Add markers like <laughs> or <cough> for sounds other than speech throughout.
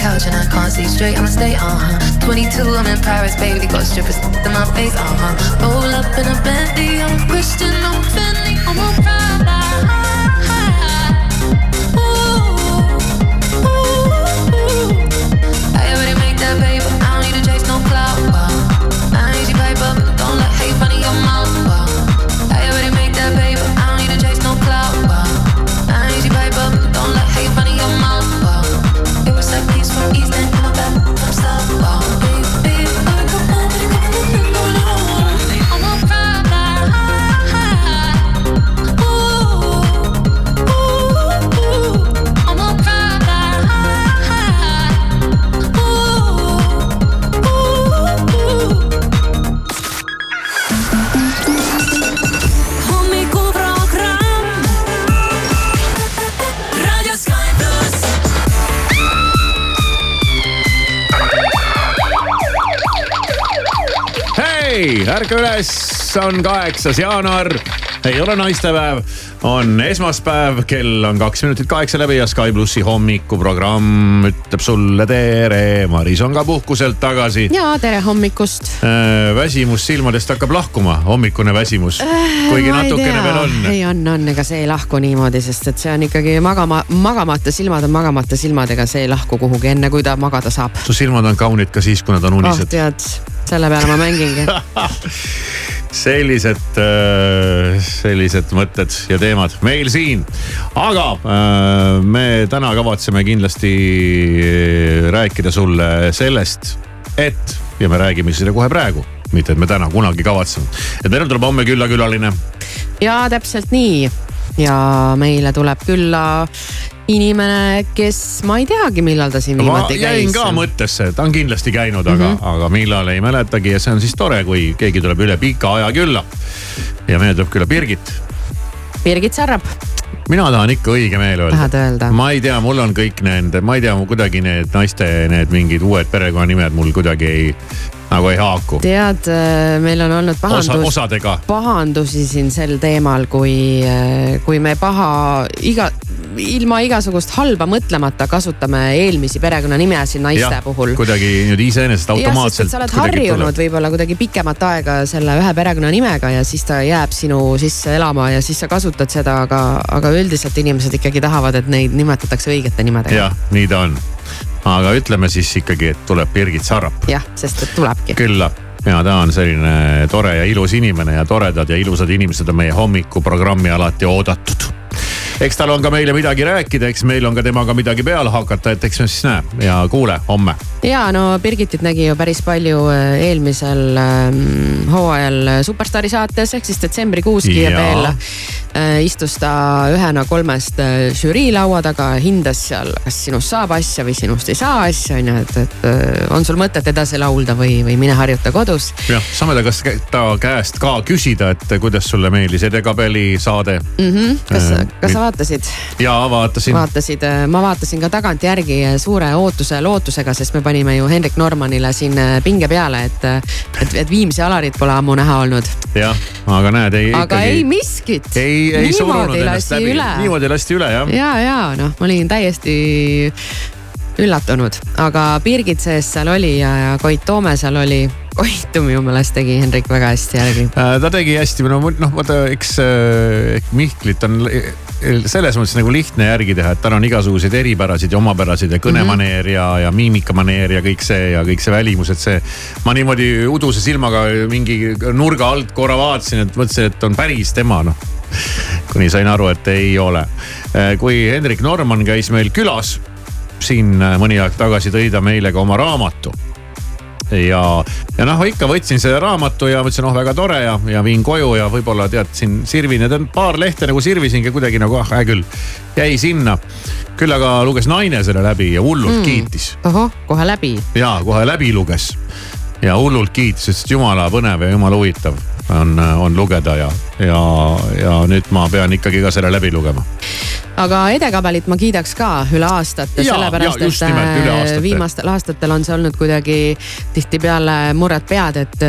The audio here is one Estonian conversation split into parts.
couch and I can't see straight, I'ma stay, uh huh. 22, I'm in Paris, baby, got strippers in my face, uh huh. Roll up in a Bentley, I'm Christian, Hercules. Üles, on kaheksas jaanuar, ei ole naistepäev, on esmaspäev, kell on kaks minutit kaheksa läbi ja Sky plussi hommikuprogramm ütleb sulle tere. Maris on ka puhkuselt tagasi. ja tere hommikust äh,. väsimus silmadest hakkab lahkuma, hommikune väsimus äh,, kuigi natukene veel on. ei on, on, ega see ei lahku niimoodi, sest et see on ikkagi magama, magamata silmad on magamata silmad, ega see ei lahku kuhugi enne, kui ta magada saab. su silmad on kaunid ka siis, kui nad on unised oh,. tead selle peale ma mängingi <laughs> sellised, äh, sellised mõtted ja teemad meil siin. aga äh, me täna kavatseme kindlasti äh, rääkida sulle sellest, et ja me räägime seda kohe praegu, mitte et me täna kunagi kavatseme. et meil tuleb homme külla külaline. ja täpselt nii ja meile tuleb külla inimene, kes ma ei teagi, millal ta siin viimati käis. jäin ka mõttesse, ta on kindlasti käinud, aga mm, -hmm. aga millal ei mäletagi ja see on siis tore, kui keegi tuleb üle pika aja külla. ja meile tuleb külla Birgit. Birgit Sarrap mina tahan ikka õige meel öelda. tahad öelda? ma ei tea, mul on kõik need, ma ei tea, kuidagi need naiste need mingid uued perekonnanimed mul kuidagi ei, nagu ei haaku. tead, äh, meil on olnud pahandus Osa,, pahandusi siin sel teemal, kui, äh, kui me paha iga ilma igasugust halba mõtlemata kasutame eelmisi perekonnanimesid naiste ja, puhul. kuidagi niimoodi iseenesest automaatselt. sa oled harjunud võib-olla kuidagi pikemat aega selle ühe perekonnanimega ja siis ta jääb sinu sisse elama ja siis sa kasutad seda, aga, aga üldiselt inimesed ikkagi tahavad, et neid nimetatakse õigete nimedega. jah, nii ta on. aga ütleme siis ikkagi, et tuleb Birgit Sarap. jah, sest et tulebki. külla ja ta on selline tore ja ilus inimene ja toredad ja ilusad inimesed on meie hommikuprogrammi alati oodatud eks tal on ka meile midagi rääkida, eks meil on ka temaga midagi peale hakata, et eks me siis näe ja kuule homme. ja no Birgitit nägi ju päris palju äh, eelmisel ähm, hooajal Superstaari saates ehk siis detsembrikuus Kiirteel äh, istus ta ühena kolmest äh, žürii laua taga, hindas seal, kas sinust saab asja või sinust ei saa asja, on ju, et, et äh, on sul mõtet edasi laulda või, või mine harjuta kodus. jah, saame ta kas ta käest ka küsida, et kuidas sulle meeldis Edekabeli saade mm. -hmm. kas äh,, kas sa vaatasid? jaa, vaatasin. vaatasid, äh, ma vaatasin ka tagantjärgi äh, suure ootuse ja lootusega, sest me panime ju Hendrik Normanile siin äh, pinge peale, et, et, et Viimsi Alarit pole ammu näha olnud. jah, aga näed, ei. aga ikkagi... ei miskit. ei, ei surunud ennast läbi. niimoodi lasti üle jah. ja, ja noh, ma olin täiesti üllatunud, aga Birgit sees seal oli ja, ja Koit Toome seal oli Koitu minu meelest tegi Hendrik väga hästi järgi. ta tegi hästi, no noh, vaata eks Mihklit on selles mõttes nagu lihtne järgi teha, et tal on igasuguseid eripärasid ja omapärasid ja kõnemaneer ja, ja miimikamaneer ja kõik see ja kõik see välimus, et see. ma niimoodi uduse silmaga mingi nurga alt korra vaatasin, et mõtlesin, et on päris tema noh. Kuni sain aru, et ei ole. kui Hendrik Norman käis meil külas siin mõni aeg tagasi, tõi ta meile ka oma raamatu ja, ja noh, ikka võtsin selle raamatu ja mõtlesin, oh väga tore ja, ja viin koju ja võib-olla tead siin sirvin ja paar lehte nagu sirvisingi kuidagi nagu ah hää küll, jäi sinna. küll aga luges naine selle läbi ja hullult mm. kiitis. ohoh, kohe läbi. ja kohe läbi luges ja hullult kiitis, ütles, et jumala põnev ja jumala huvitav on, on lugeda ja, ja, ja nüüd ma pean ikkagi ka selle läbi lugema. Aga edekabelit ma kiidaks ka üle aastate, sellepärast et äh, viimastel aastatel on see olnud kuidagi tihtipeale murret pead, et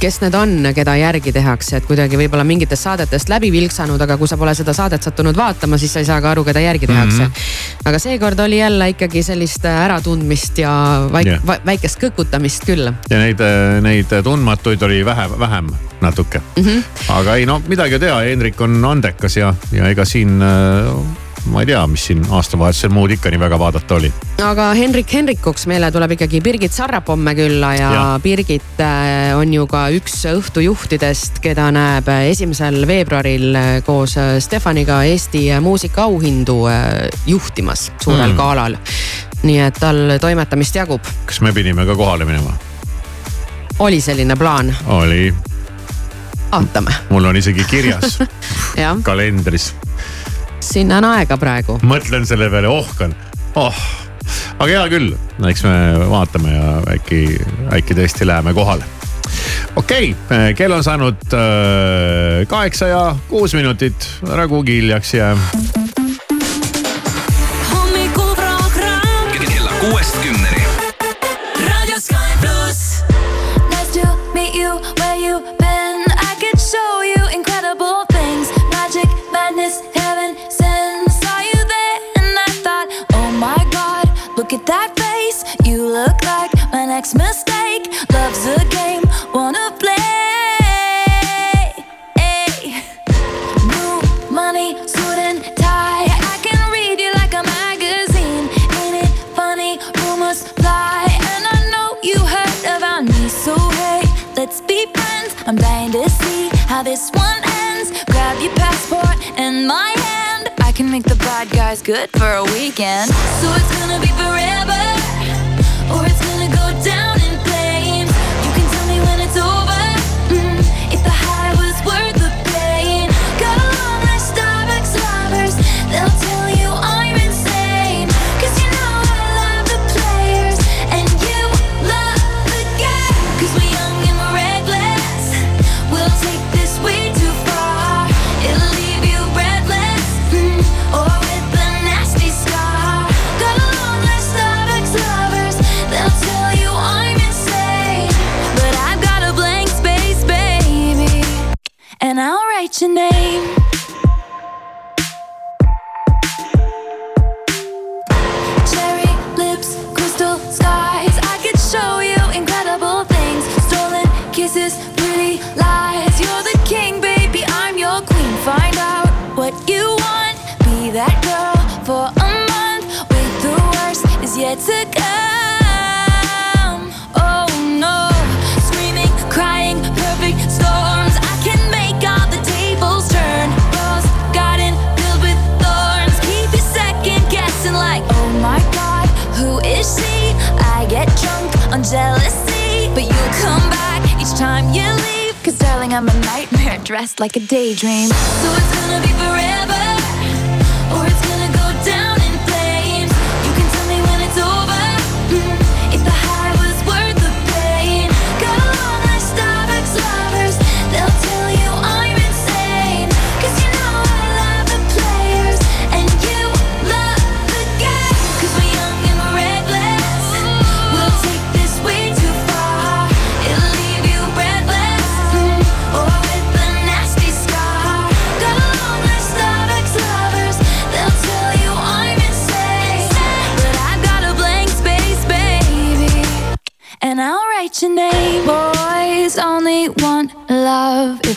kes need on, keda järgi tehakse, et kuidagi võib-olla mingitest saadetest läbi vilksanud, aga kui sa pole seda saadet sattunud vaatama, siis sa ei saa ka aru, keda järgi tehakse mm. -hmm. aga seekord oli jälle ikkagi sellist äratundmist ja väik, yeah. väikest kõkutamist küll. ja neid, neid tundmatuid oli vähe, vähem natuke mm. -hmm. aga ei no midagi ei tea, Hendrik on andekas ja, ja ega siin ma ei tea, mis siin aastavahetusel muud ikka nii väga vaadata oli. aga Henrik Henrikuks meile tuleb ikkagi Birgit Sarrap homme külla ja, ja. Birgit äh, on ju ka üks õhtujuhtidest, keda näeb esimesel veebruaril äh, koos äh, Stefaniga Eesti muusikaauhindu juhtimas suurel mm. galal. nii et tal toimetamist jagub. kas me pidime ka kohale minema? oli selline plaan? oli. vaatame. mul on isegi kirjas <laughs> kalendris sinna on aega praegu. mõtlen selle peale, ohkan, oh. aga hea küll, eks me vaatame ja äkki, äkki tõesti läheme kohale. okei okay,, kell on saanud äh, kaheksa ja kuus minutit, ära kuhugi hiljaks jää. Look at that face, you look like my next mistake. Love's a game, wanna play. New money, suit and tie. I can read you like a magazine. Ain't it funny? Rumors fly, and I know you heard about me. So hey, let's be friends. I'm dying to see how this one ends. Grab your passport and my make the bad guys good for a weekend. So it's gonna be forever,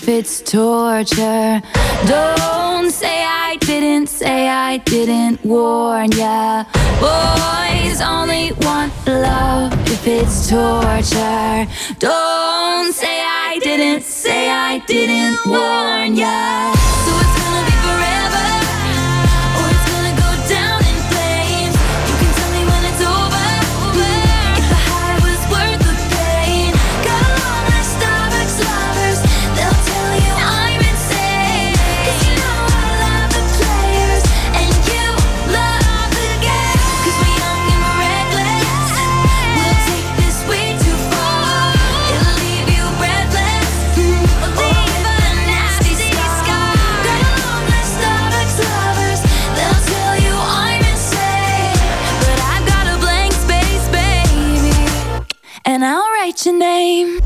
if it's torture. Don't say I didn't, say I didn't warn ya. Boys only want love if it's torture. Don't say I didn't, say I didn't warn ya. So it's gonna be forever. Write your name.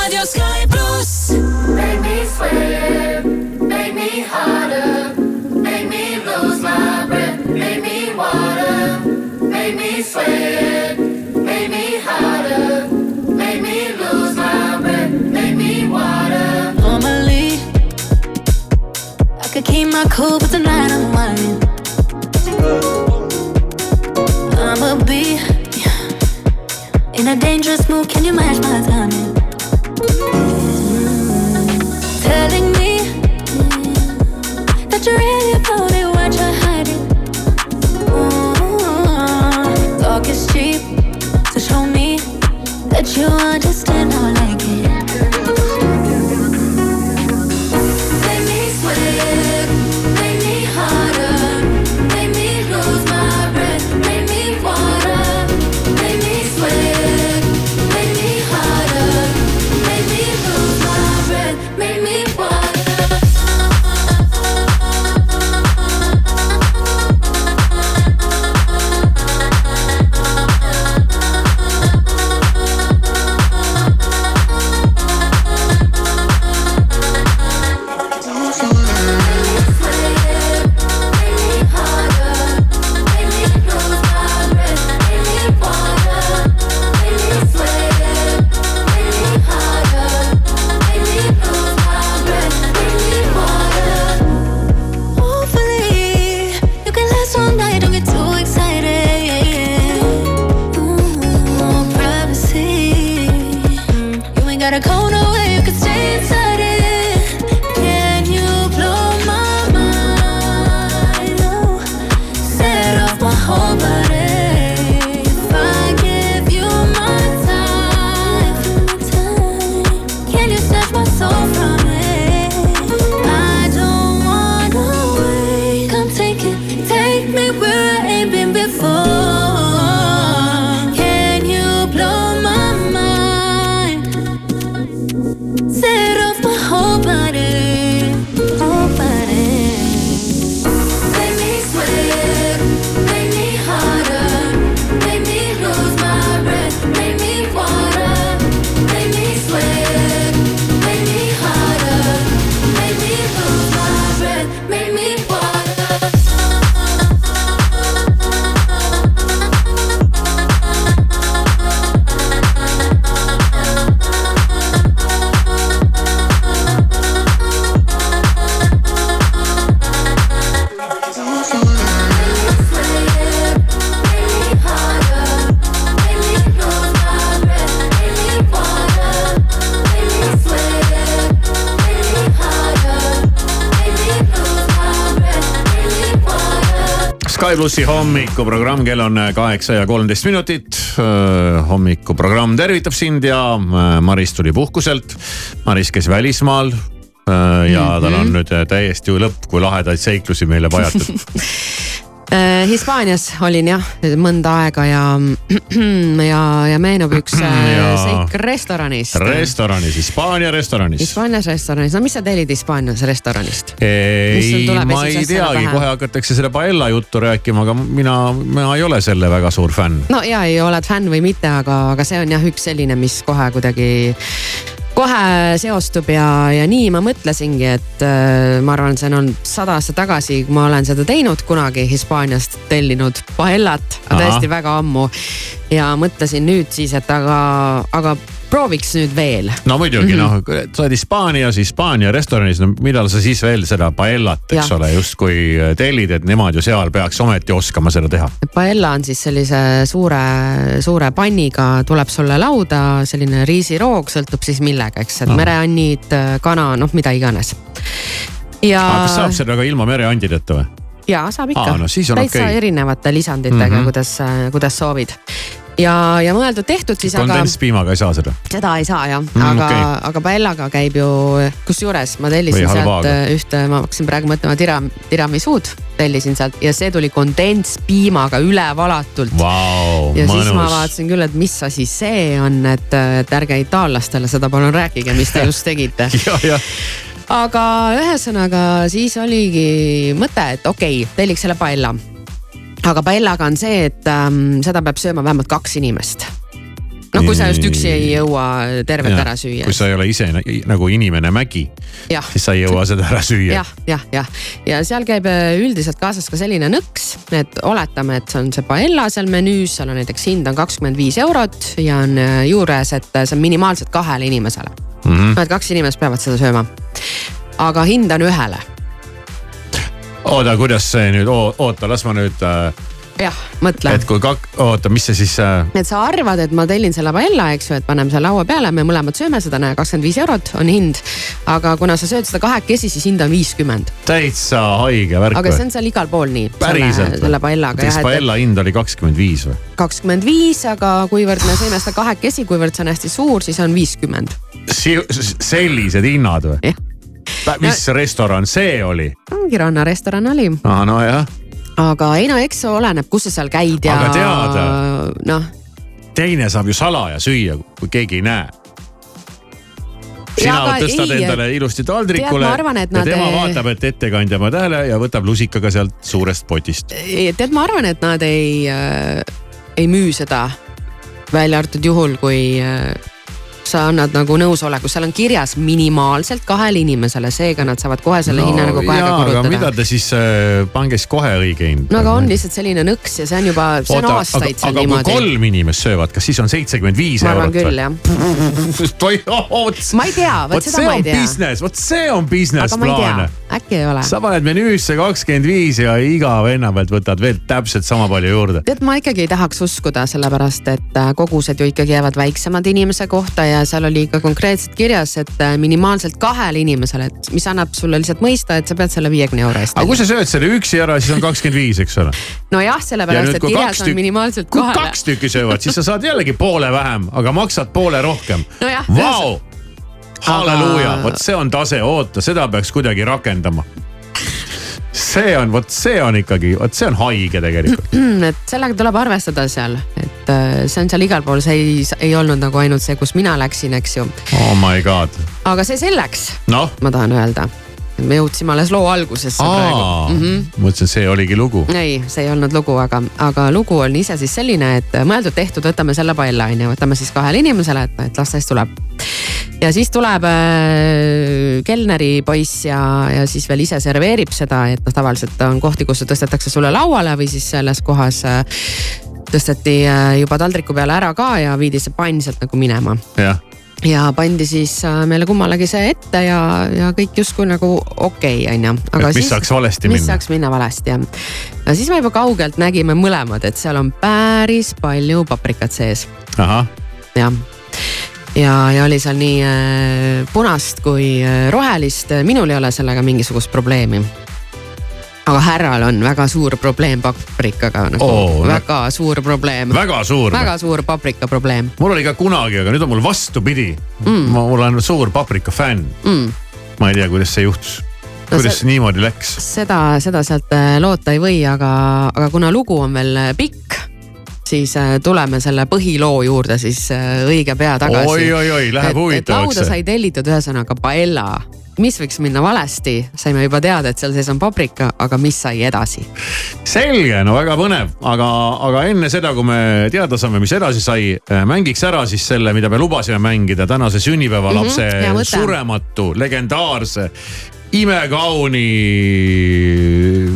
Radio Sky Plus. Make me sweat, make me harder, make me lose my breath, make me water, make me sweat, make me harder, make me lose my breath, make me water. Normally, I could keep my cool, but tonight I'm whining. I'ma be in a dangerous mood. Can you match my timing? Telling me that you're really about it, why try hiding? Ooh, Talk is cheap, so show me that you understand how I plussi hommikuprogramm, kell on kaheksa ja kolmteist minutit. hommikuprogramm tervitab sind ja äh, Maris tuli puhkuselt. Maris käis välismaal äh, ja tal on nüüd äh, täiesti lõpp, kui lahedaid seiklusi meile pajatud. <laughs> Hispaanias olin jah mõnda aega ja, <clears throat> ja, ja meenub üks äh, <clears throat> Ja. seik restoranist. restoranis, Hispaania restoranis. Hispaanias restoranis, no mis sa tellid Hispaanias restoranist? Ei, ma ei teagi, kohe hakatakse selle paella juttu rääkima, aga mina, mina ei ole selle väga suur fänn. no ja ei oled fänn või mitte, aga, aga see on jah üks selline, mis kohe kuidagi kohe seostub ja, ja nii ma mõtlesingi, et äh, ma arvan, see on sada aastat tagasi, kui ma olen seda teinud kunagi Hispaaniast tellinud paellat, tõesti väga ammu. ja mõtlesin nüüd siis, et aga, aga prooviks nüüd veel. no muidugi Mhm. mm -hmm. noh, sa oled Hispaanias, Hispaania restoranis, no millal sa siis veel seda paellat, eks Jah. ole, justkui tellid, et nemad ju seal peaks ometi oskama seda teha. Paella on siis sellise suure, suure panniga tuleb sulle lauda selline riisiroog, sõltub siis millega, eks, et Ahah. mereannid, kana, noh, mida iganes. ja. aga kas saab seda ka ilma mereandideta või? ja saab ikka Aa, no täitsa okei. erinevate lisanditega mm, Mhm. -hmm. kuidas, kuidas soovid. Ja, ja mõeldud-tehtud siis, aga kondentspiimaga ei saa seda. seda ei saa jah Mm, aga okay. aga paellaga käib ju, kusjuures ma tellisin sealt äh, ühte, ma hakkasin praegu mõtlema tira, tiramisuud tellisin sealt ja see tuli kondentspiimaga üle valatult Vau, ja siis ma mõnus. vaatasin küll, et mis asi see on, et, et ärge itaallastele seda palun rääkige, mis te just tegite. ja, ja aga ühesõnaga siis oligi mõte, et okei okay,, telliks selle paella. Aga paellaga on see, et ähm, seda peab sööma vähemalt kaks inimest. no kui sa just üksi ei jõua tervet ära süüa kui. sa ei ole ise nagu inimene mägi, siis sa ei jõua seda ära süüa jah, jah, jah ja seal käib äh, üldiselt kaasas ka selline nõks, et oletame, et see on see paella seal menüüs, seal on näiteks hind on kakskümmend viis eurot ja on äh, juures, et see on minimaalselt kahele inimesele mm. -hmm. et kaks inimest peavad seda sööma. aga hind on ühele, oota, kuidas see nüüd, oota, las ma nüüd äh,, jah, mõtle et kui kak-, oota, mis see siis äh,, et sa arvad, et ma tellin selle paella, eks ju, et paneme selle laua peale, me mõlemad sööme seda, näe kakskümmend viis eurot on hind. aga kuna sa sööd seda kahekesi, siis hind on viiskümmend, täitsa haige värk aga see on seal igal pool nii. päriselt selle paellaga kas jah, et paella hind oli kakskümmend viis või? kakskümmend viis, aga kuivõrd me sõime seda kahekesi, kuivõrd see on hästi suur, siis on viiskümmend. sellised hinnad või? jah, mis restoran see oli? ongi rannarestoran oli, aa, nojah, aga ei no eks see oleneb, kus sa seal käid ja Aga teada. noh, teine saab ju salaja süüa, kui keegi ei näe. sina tõstad ei, endale ilusti taldrikule tead, arvan, ja tema ei- vaatab, et ettekandja paneb tähele ja võtab lusikaga sealt suurest potist. tead, ma arvan, et nad ei äh,, ei müü seda välja arvatud juhul, kui äh, sa annad nagu nõusoleku, seal on kirjas minimaalselt kahele inimesele, seega nad saavad kohe selle no, hinna nagu kohe ka aga mida korrutada. te siis äh,, pange siis kohe õige hind. no aga on lihtsalt selline nõks ja see on juba, see on aastaid seal aga kui niimoodi. kolm inimest söövad, kas siis on seitsekümmend viis ma arvan eurot küll jah, või? ma ei tea, vot seda see ma on ei tea, business, vot see on business aga plaan äkki ei ole. sa paned menüüsse kakskümmend viis ja iga venna pealt võtad veel täpselt sama palju juurde. tead, ma ikkagi ei tahaks uskuda, sellepärast et äh, kogused ju ikkagi jäävad väiksemad inimese kohta ja seal oli ka konkreetselt kirjas, et äh, minimaalselt kahele inimesele, et mis annab sulle lihtsalt mõista, et sa pead selle viiekümne euro eest aga. kui sa sööd selle üksi ära, siis on kakskümmend viis, eks ole. nojah, ja sellepärast nüüd, et kui kirjas on minimaalselt kui kahele. kaks tükki söövad, siis sa saad jällegi poole vähem, aga maksad poole rohkem. Nojah, Vau, halleluuja, vot see on tase, oota, seda peaks kuidagi rakendama. See on, vot see on ikkagi, vot see on haige tegelikult. <clears throat> et sellega tuleb arvestada seal, et äh, see on seal igal pool, see ei, ei olnud nagu ainult see, kus mina läksin, eks ju. Oh my god, aga see selleks, noh. ma tahan öelda. Me jõudsime alles loo algusesse praegu. ma mõtlesin, see oligi lugu. ei, see ei olnud lugu, aga, aga lugu on ise siis selline, et mõeldud-tehtud, võtame selle paella on ju, võtame siis kahele inimesele, et, et las siis tuleb. ja siis tuleb äh, kelneri poiss ja, ja siis veel ise serveerib seda, et noh, tavaliselt on kohti, kus tõstetakse sulle lauale või siis selles kohas äh, tõsteti äh, juba taldriku peale ära ka ja viidi see pann sealt nagu minema jah, ja pandi siis äh, meile kummalegi see ette ja, ja kõik justkui nagu okei okay,, onju. Mis saaks valesti mis minna? saaks minna valesti jah. no siis me juba kaugelt nägime mõlemad, et seal on päris palju paprikat sees, jah ja, ja oli seal nii äh, punast kui äh, rohelist, minul ei ole sellega mingisugust probleemi. Aga härral on väga suur probleem paprikaga nagu Oo, oh,, väga suur probleem, väga suur. väga suur paprika probleem mul oli ka kunagi, aga nüüd on mul vastupidi mm.. ma, on suur paprika fänn mm.. ma ei tea, kuidas see juhtus. No kuidas see- niimoodi läks? seda, seda sealt äh, loota ei või, aga, aga kuna lugu on veel äh, pikk, siis äh, tuleme selle põhiloo juurde siis õige pea tagasi. oi-oi-oi, läheb et, et huvitavaks lauda. sai tellitud ühesõnaga paella, mis võiks minna valesti, saime juba teada, et seal sees on paprika, aga mis sai edasi? selge, no väga põnev, aga, aga enne seda, kui me teada saame, mis edasi sai, mängiks ära siis selle, mida me lubasime mängida tänase sünnipäevalapse mm Mhm, hea -hmm, surematu, legendaarse, imekauni,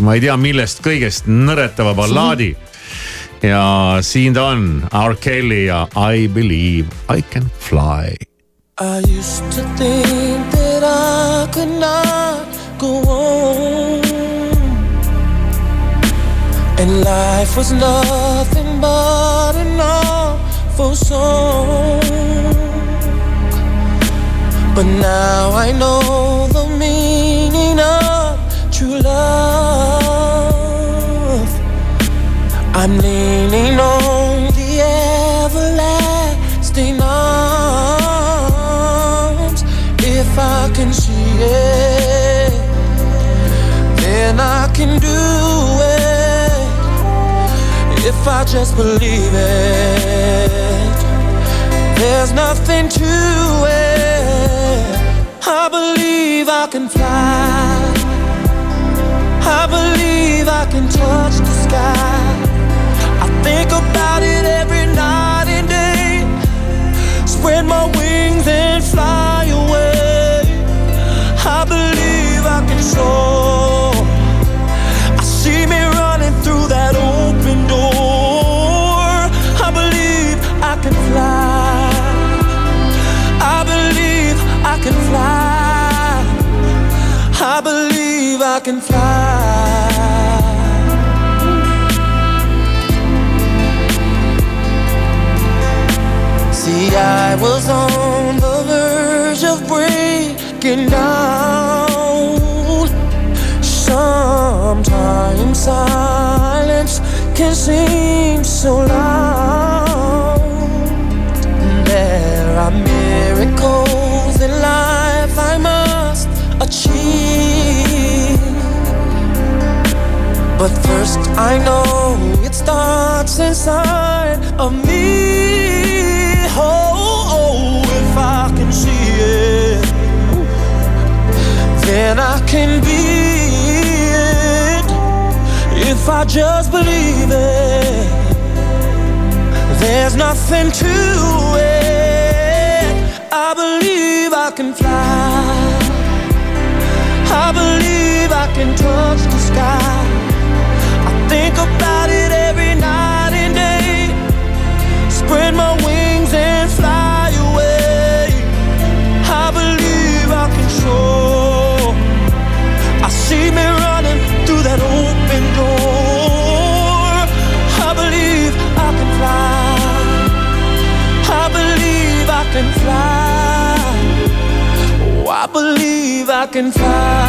ma ei tea, millest kõigest nõretava ballaadi mm. -hmm. ja siin ta on, R Kelly ja I believe I can fly. I used to think that I could not go on. And life was nothing but an awful song. But now I know the meaning of true love. I'm leaning on then I can do it. If I just believe it, there's nothing to it. I believe I can fly. I believe I can touch the sky. I think about it silence can seem so loud. There are miracles in life I must achieve. But first, I know it starts inside of me. If I just believe it, there's nothing to it. I believe I can fly. I believe I can touch the sky. Believe I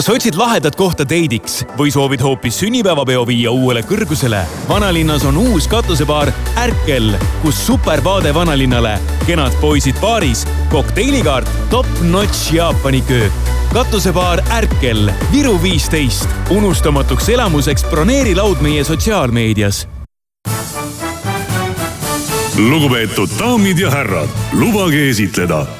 kas otsid lahedat kohta deidiks või soovid hoopis sünnipäevapeo viia uuele kõrgusele? vanalinnas on uus katusebaar Ärkel, kus supervaade vanalinnale, kenad poisid baaris, kokteinikaart, top-notch Jaapani köök. katusebaar Ärkel, Viru viisteist. unustamatuks elamuseks broneeri laud meie sotsiaalmeedias lugupeetud daamid ja härrad, lubage esitleda.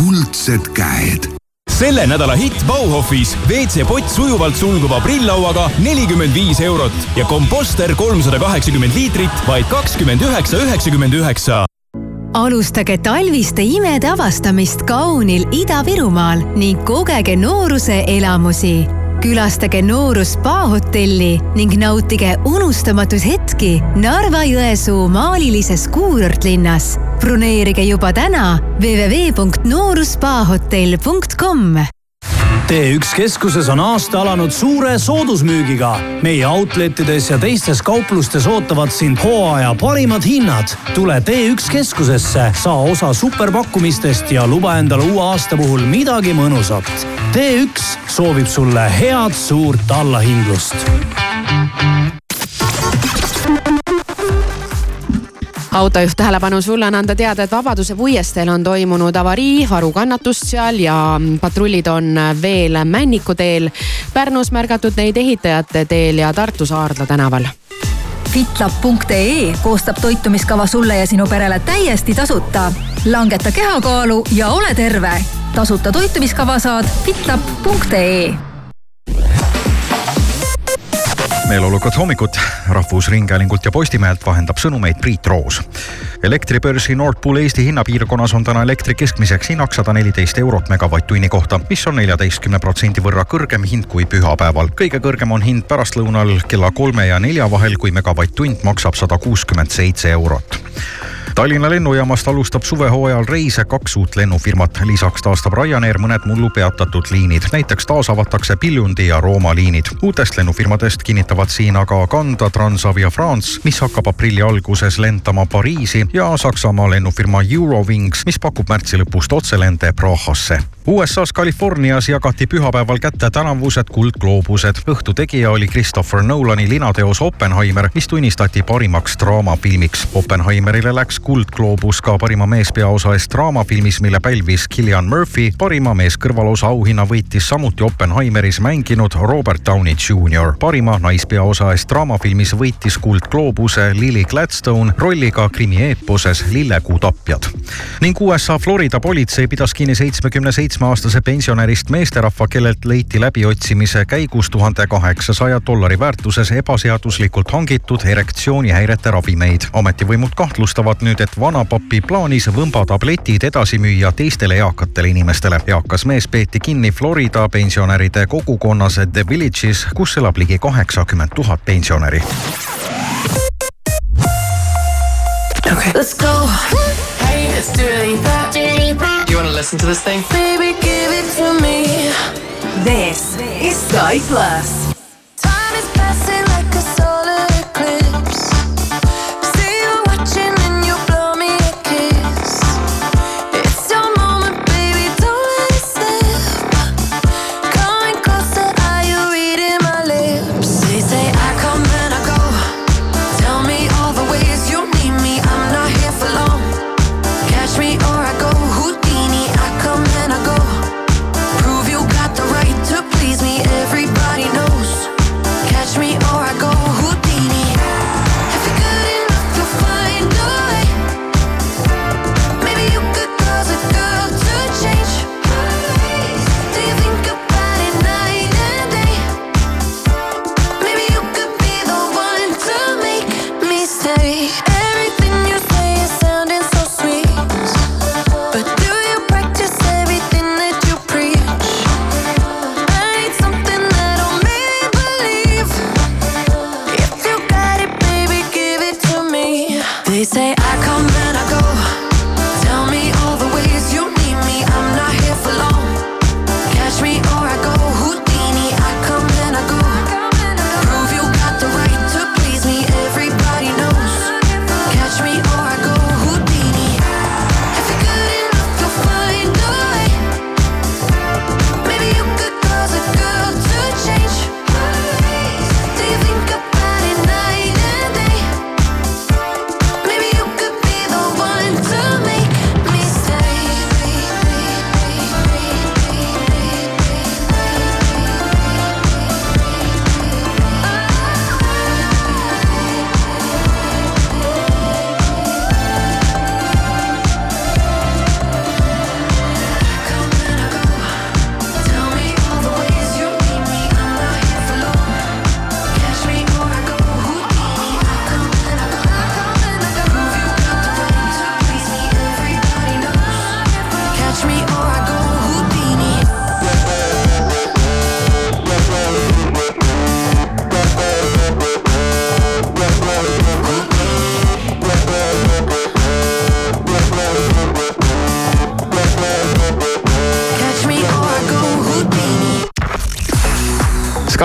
kuldsed käed selle nädala hitt Bauhofis WC-pott sujuvalt sulguva prilllauaga nelikümmend viis eurot ja komposter kolmsada kaheksakümmend liitrit vaid kakskümmend üheksa, üheksakümmend üheksa. alustage talviste imede avastamist kaunil Ida-Virumaal ning kogege nooruse elamusi. Külastage Noorus spa hotelli ning nautige unustamatuid hetki Narva-Jõesuu maalilises kuurortlinnas. broneerige juba täna www.nooruspahotell.com T1 keskuses on aasta alanud suure soodusmüügiga. meie outletides ja teistes kauplustes ootavad sind hooaja parimad hinnad. tule T1 keskusesse, saa osa superpakkumistest ja luba endale uue aasta puhul midagi mõnusat. T1 soovib sulle head suurt allahindlust autojuht tähelepanu, sulle on anda teada, et Vabaduse puiesteel on toimunud avarii, varukannatust seal ja patrullid on veel Männiku teel. Pärnus märgatud neid Ehitajate teel ja Tartus Aardla tänaval fitlab.ee koostab toitumiskava sulle ja sinu perele täiesti tasuta. langeta kehakaalu ja ole terve. tasuta toitumiskava saad fitlab.ee meeleolukat hommikut Rahvusringhäälingult ja Postimehelt vahendab sõnumeid Priit Roos. elektribörsi Nord Pool Eesti hinnapiirkonnas on täna elektri keskmiseks hinnaks sada neliteist eurot megavatt-tunni kohta, mis on neljateistkümne protsendi võrra kõrgem hind kui pühapäeval. kõige kõrgem on hind pärastlõunal kella kolme ja nelja vahel, kui megavatt-tund maksab sada kuuskümmend seitse eurot Tallinna lennujaamast alustab suvehooajal reise kaks uut lennufirmat. lisaks taastab Ryanair mõned mullu peatatud liinid, näiteks taasavatakse Piljundi ja Rooma liinid. uutest lennufirmadest kinnitavad siin aga kanda Transavia France, mis hakkab aprilli alguses lendama Pariisi ja Saksamaa lennufirma Eurowings, mis pakub märtsi lõpust otselende Prahasse. USA-s Californias jagati pühapäeval kätte tänavused kuldgloobused. õhtu tegija oli Christopher Nolani linateos Oppenheimer, mis tunnistati parimaks draamafilmiks. Oppenheimerile läks kuldgloobus ka parima meespeaosa eest draamafilmis, mille pälvis Cillian Murphy. parima meeskõrvalosa auhinna võitis samuti Oppenheimeris mänginud Robert Downey Jr. parima naispeaosa eest draamafilmis võitis kuldgloobuse Lily Gladstone rolliga krimieeposes Lillekuu tapjad. ning USA Florida politsei pidas kinni seitsmekümne seitsmeaastase pensionärist meesterahva, kellelt leiti läbiotsimise käigus tuhande kaheksasaja dollari väärtuses ebaseaduslikult hangitud erektsioonihäirete ravimeid. ametivõimud kahtlustavad nüüd nüüd, et vanapapi plaanis võmbatabletid edasi müüa teistele eakatele inimestele. eakas mees peeti kinni Florida pensionäride kogukonnas The Village'is, kus elab ligi kaheksakümmend tuhat pensionäri. Okay. Let's go. Hey, it's Dua Lipa. You wanna listen to this thing? Baby, give it to me. This is Sky Plus. Time is passing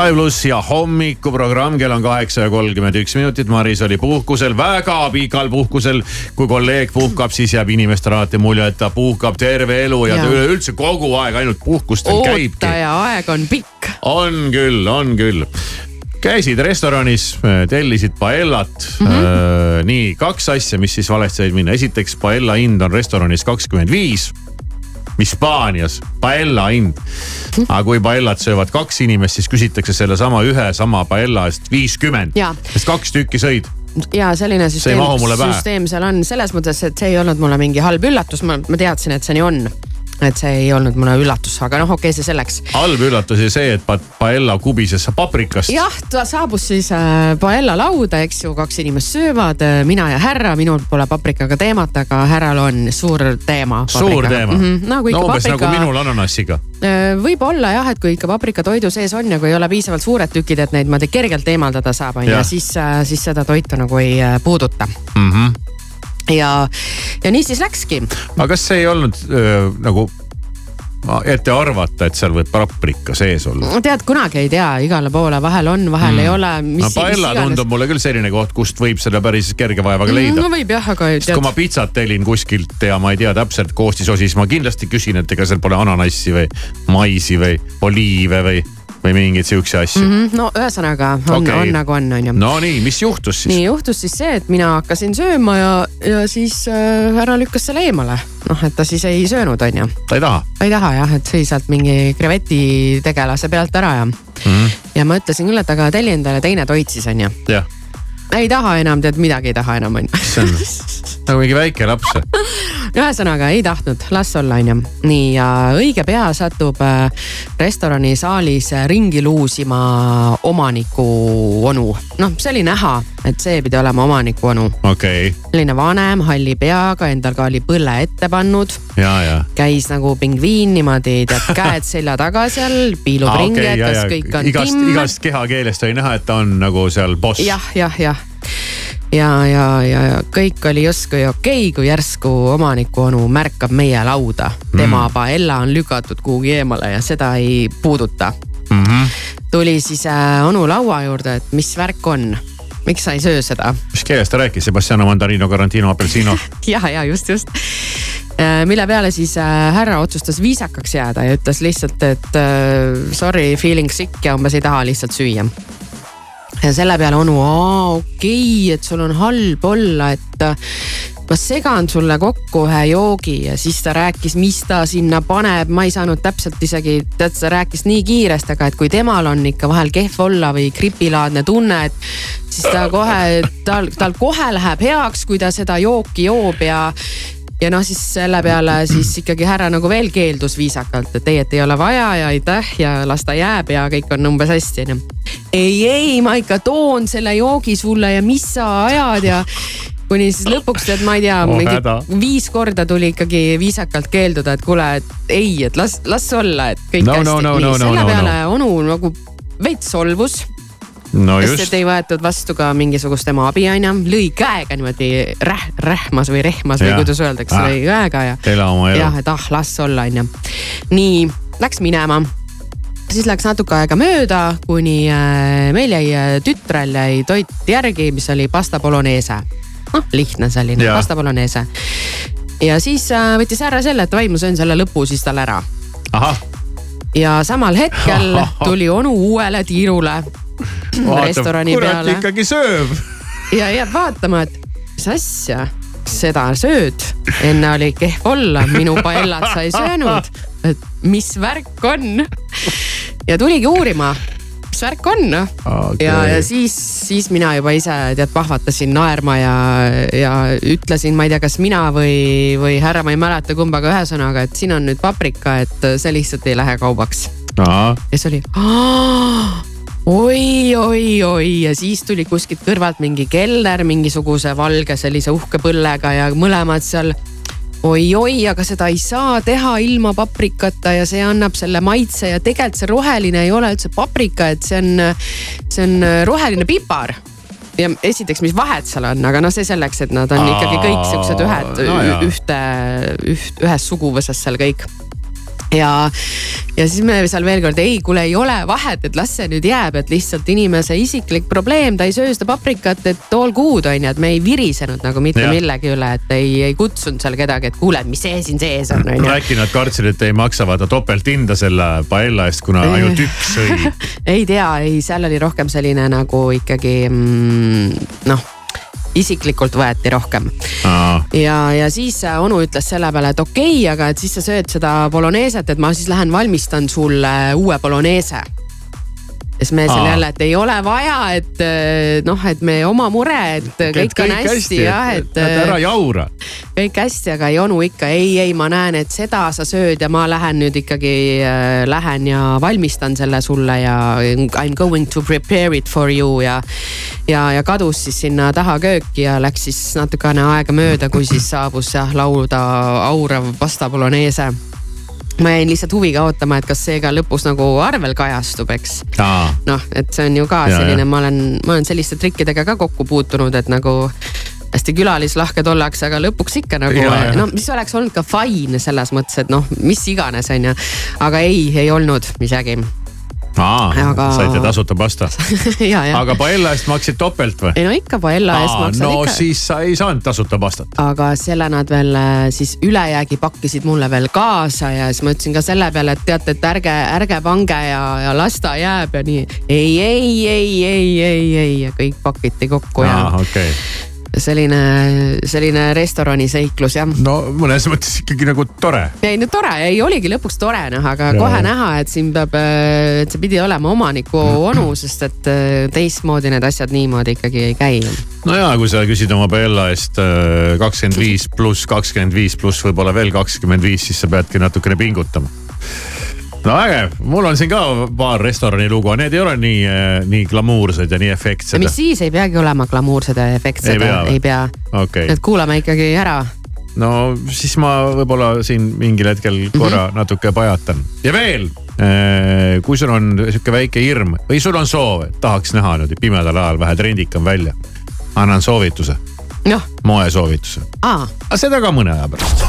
Sky pluss ja hommikuprogramm, kell on kaheksa ja kolmkümmend üks minutit. Maris oli puhkusel, väga pikal puhkusel. kui kolleeg puhkab, siis jääb inimestele alati mulje, et ta puhkab terve elu ja, ja. Ta üleüldse kogu aeg ainult puhkustel käibki. ootaja aeg on pikk. on küll, on küll käisid restoranis, tellisid paellat mm. -hmm. nii kaks asja, mis siis valesti said minna, esiteks paella hind on restoranis kakskümmend viis. Hispaanias paella hind, aga kui paellat söövad kaks inimest, siis küsitakse sellesama ühe sama paella eest viiskümmend, sest kaks tükki sõid. ja selline süsteem süsteem seal on selles mõttes, et see ei olnud mulle mingi halb üllatus, ma, ma teadsin, et see nii on. Et see ei olnud mulle üllatus, aga noh, okei okay,, see selleks. halb üllatus oli see, et pa- paella kubises paprikast. jah, ta saabus siis äh, paella lauda, eks ju, kaks inimest söövad, mina ja härra, minul pole paprikaga teemat, aga härral on suur teema. suur teema Mm -hmm. no no, umbes paprika nagu minul ananassiga. Äh, võib-olla jah, et kui ikka paprika toidu sees on ja kui ei ole piisavalt suured tükid, et neid niimoodi kergelt eemaldada saab, on ju, siis, siis seda toitu nagu ei äh, puuduta. Mm -hmm. ja, ja nii siis läkski. aga kas see ei olnud öö, nagu ette arvata, et seal võib paprika sees olla? tead, kunagi ei tea, igale poole vahel on, vahel mm. ei ole. no paella tundub mulle küll selline koht, kust võib selle päris kerge vaevaga leida no võib jah, aga sest kui tead ma, pitsat tellin kuskilt ja ma ei tea täpselt koostisosi, siis ma kindlasti küsin, et ega seal pole ananassi või maisi või oliive või, või mingeid siukse asju mm. mm, no ühesõnaga on okay., on nagu on, on ju. no nii, mis juhtus siis? nii juhtus siis see, et mina hakkasin sööma ja, ja siis äh, härra lükkas selle eemale. noh, et ta siis ei söönud, on ju. ta ei taha ta ei taha jah, et sõi sealt mingi kreveti tegelase pealt ära ja, mm.? ja ma ütlesin küll, et aga telli endale teine toit siis on ju. jah, ei taha enam, tead midagi ei taha enam on ju. on nagu mingi väike laps. <laughs> ühesõnaga ei tahtnud, las olla, onju. nii ja õige pea satub äh, restoranisaalis ringi luusima omaniku onu. noh, see oli näha, et see pidi olema omaniku onu. okei okay., selline vanem, halli peaga, endal ka oli põlle ette pannud. ja, ja. käis nagu pingviin niimoodi, tead <laughs> käed selja taga seal, piilub Ah, ringi, okei, et ja, kas ja. kõik on igast, timm. igast kehakeelest oli näha, et ta on nagu seal boss. jah, jah, jah ja, ja, ja, ja kõik oli justkui okei okay,, kui järsku omaniku onu märkab meie lauda. tema mm. paella on lükatud kuhugi eemale ja seda ei puuduta. Mm -hmm. tuli siis äh, onu laua juurde, et mis värk on, miks sa ei söö seda? mis keeles ta rääkis, Sebastiano Mandarino Garantino Apelsino? <laughs> ja, ja just, just. mille peale siis äh, härra otsustas viisakaks jääda ja ütles lihtsalt, et äh, sorry, feeling sick ja umbes ei taha lihtsalt süüa. ja selle peale onu, aa okei okay,, et sul on halb olla, et äh, ma segan sulle kokku ühe joogi ja siis ta rääkis, mis ta sinna paneb, ma ei saanud täpselt isegi, tead, ta rääkis nii kiiresti, aga et kui temal on ikka vahel kehv olla või gripilaadne tunne, et siis ta kohe, tal, tal kohe läheb heaks, kui ta seda jooki joob ja ja noh, siis selle peale siis ikkagi härra nagu veel keeldus viisakalt, et ei, et ei ole vaja ja aitäh ja las ta jääb ja kõik on umbes hästi onju. ei, ei, ma ikka toon selle joogi sulle ja mis sa ajad ja kuni siis lõpuks tead, ma ei tea Oh, mingi viis korda tuli ikkagi viisakalt keelduda, et kuule, et ei, et las, las olla, et kõik No, hästi no, no, Nii, no, no, selle no, peale onu nagu veits solvus no sest just et, ei võetud vastu ka mingisugust tema abi onju, lõi käega niimoodi räh-, rähmas või rehmas või Jah. kuidas öeldakse, Ah. lõi käega ja. ela oma elu jah, et ah, las olla onju. nii, läks minema siis läks natuke aega mööda, kuni äh, meil jäi äh, tütrel jäi toit järgi, mis oli pasta bolognese. Noh, <laughs> lihtne selline pasta bolognese. ja siis äh, võttis härra selle, et oi, ma söön selle lõpu siis tal ära. ja samal hetkel tuli onu uuele tiirule restorani kurat peale ikkagi sööb. ja jääb vaatama, et mis asja, seda sööd, enne oli kehv olla, minu paellat sa ei söönud, et mis värk on. ja tuligi uurima, mis värk on noh Okei. ja, ja siis, siis mina juba ise tead pahvatasin naerma ja, ja ütlesin, ma ei tea, kas mina või, või härra, ma ei mäleta kumbaga, ühesõnaga, et siin on nüüd paprika, et see lihtsalt ei lähe kaubaks. ja siis oli oi, oi, oi ja siis tuli kuskilt kõrvalt mingi kelner mingisuguse valge sellise uhke põllega ja mõlemad seal oi-oi, aga seda ei saa teha ilma paprikata ja see annab selle maitse ja tegelikult see roheline ei ole üldse paprika, et see on, see on roheline pipar ja esiteks, mis vahet seal on, aga noh, see selleks, et nad on ikkagi kõik siuksed ühed no ühte, üht, ühes suguvõsas seal kõik. Ja, ja siis me seal veel kord, ei, kuule, ei ole vahet, et las see nüüd jääb, et lihtsalt inimese isiklik probleem, ta ei söö seda paprikat, et all good on ju, et me ei virisenud nagu mitte Jah. millegi üle, et ei, ei kutsunud seal kedagi, et kuule, mis see siin sees on, no äkki nad kartsid, et ei maksa vaata topelthinda selle paella eest, kuna ainult üks sõi. <laughs> ei tea, ei, seal oli rohkem selline nagu ikkagi mm, noh, isiklikult võeti rohkem ja, ja siis onu ütles selle peale, et okei okay,, aga et siis sa sööd seda boloneeset, et ma siis lähen valmistan sulle uue boloneese. Siis me seal Aa. jälle, et ei ole vaja, et äh, noh, et me oma mure, et kõik, on hästi jah, et. ära jaura. kõik hästi, aga jonu ikka ei, ei, ma näen, et seda sa sööd ja ma lähen nüüd ikkagi äh, lähen ja valmistan selle sulle ja I m going to prepare it for you ja. ja, ja kadus siis sinna taha kööki ja läks siis natukene aega mööda, kui siis saabus jah lauda aurav pasta bolognese ma jäin lihtsalt huviga ootama, et kas see ka lõpus nagu arvel kajastub, eks noh, et see on ju ka Ja, selline, ma olen, ma olen selliste trikkidega ka kokku puutunud, et nagu hästi külalislahked ollakse, aga lõpuks ikka nagu Ja, ja. no mis oleks olnud ka fine selles mõttes, et noh, mis iganes, on ju. aga ei, ei olnud isegi. Aa Aga-, saite tasuta pasta. <laughs> aga paella eest maksid topelt või? ei no ikka paella eest maksad no ikka. siis sa ei saanud tasuta pastat. aga selle nad veel äh, siis ülejäägi pakkisid mulle veel kaasa ja siis ma ütlesin ka selle peale, et teate, et ärge, ärge pange ja, ja las ta jääb ja nii. ei, ei, ei, ei, ei, ei ja kõik pakiti kokku ja okei. selline, selline restorani seiklus jah. no mõnes mõttes ikkagi nagu tore. ei no tore, ei oligi lõpuks tore noh, aga Ja, kohe näha, et siin peab, et see pidi olema omaniku onu, sest et äh, teistmoodi need asjad niimoodi ikkagi ei käi. no ja kui sa küsid oma paella eest kakskümmend viis pluss kakskümmend viis pluss võib-olla veel kakskümmend viis, siis sa peadki natukene pingutama. No vägev, mul on siin ka paar restorani lugu, need ei ole nii, nii glamuursed ja nii efektsed. mis siis? Ei peagi olema glamuursed ja efektsed Ei pea, okei. Et kuulame ikkagi ära. no siis ma võib-olla siin mingil hetkel korra natuke pajatan. Ja veel. kui sul on sihuke väike hirm või sul on soov, et tahaks näha nüüd pimedal ajal vähe trendikam välja, annan soovituse, noh, moesoovituse, aa, aga seda ka mõne aja pärast.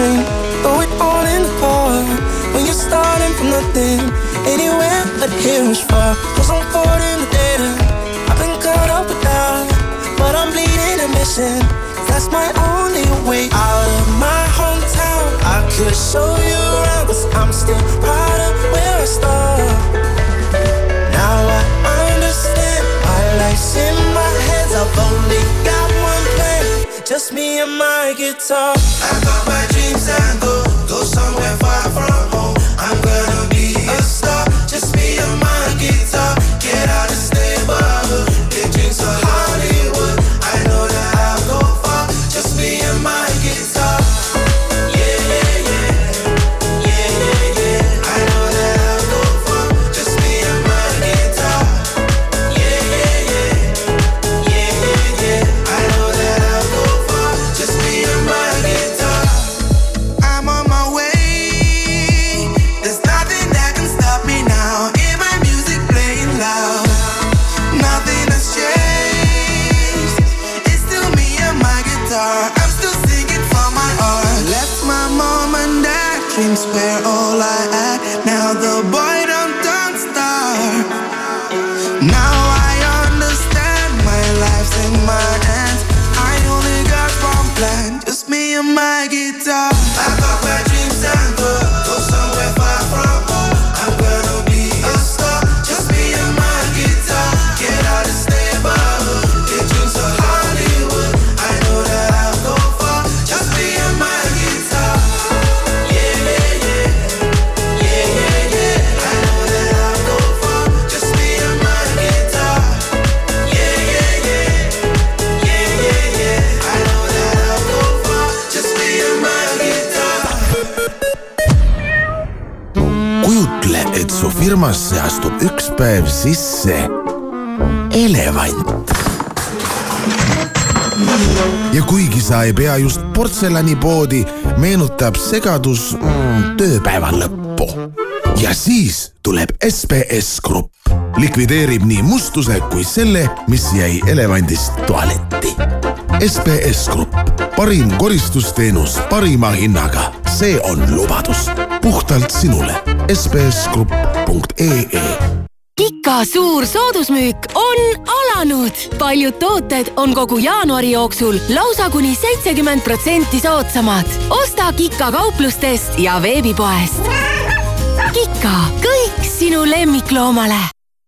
String, but we're all in the car. When you're starting from nothing, anywhere but here is far. Cause I'm forward in the data. I've been caught up with that, but I'm bleeding a mission. That's my only way out of my hometown. I could show you around, cause I'm still proud of where I started. Now I understand my life's in my hands. I've only got one plan, just me and my guitar. I just portselanipoodi, meenutab segadus mm, tööpäeva lõppu. Ja siis tuleb SBS Grupp, likvideerib nii mustuse kui selle, mis jäi elevandist tualetti. SBS Grupp, parim koristusteenus parima hinnaga, see on lubadus. Puhtalt sinule. sbsgrupp.ee Kika suur soodusmüük on alanud. paljud tooted on kogu jaanuari jooksul lausa kuni seitsekümmend protsenti soodsamad. osta Kika kauplustest ja veebipoest. Kika, kõik sinu lemmikloomale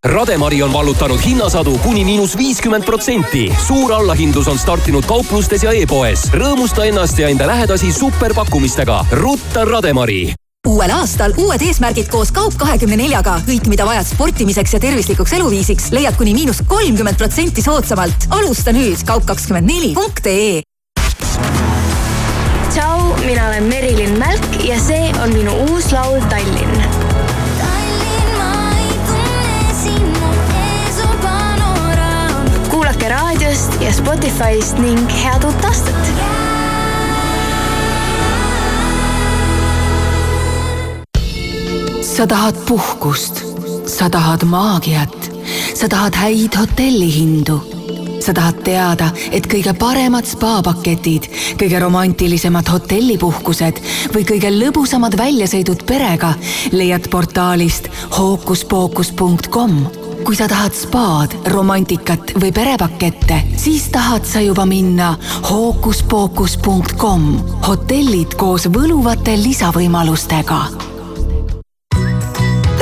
Rademari on vallutanud hinnasadu kuni miinus viiskümmend protsenti. suur allahindlus on startinud kauplustes ja e-poes. rõõmusta ennast ja enda lähedasi superpakkumistega. rutta Rademari uuel aastal uued eesmärgid koos Kaup kahekümne neljaga. kõik, mida vajad sportimiseks ja tervislikuks eluviisiks, leiad kuni miinus kolmkümmend protsenti soodsamalt. alusta nüüd kaup kakskümmend neli punkt ee. tšau, mina olen Merilin Mälk ja see on minu uus laul Tallinn. kuulake raadiost ja Spotify'st ning head uut aastat. Sa tahad puhkust, sa tahad maagiat, sa tahad häid hotellihindu, sa tahad teada, et kõige paremad spaapaketid, kõige romantilisemad hotellipuhkused või kõige lõbusamad väljasõidud perega leiad portaalist hookuspookus.com kui sa tahad spaad, romantikat või perepakette, siis tahad sa juba minna hookuspookus.com. hotellid koos võluvate lisavõimalustega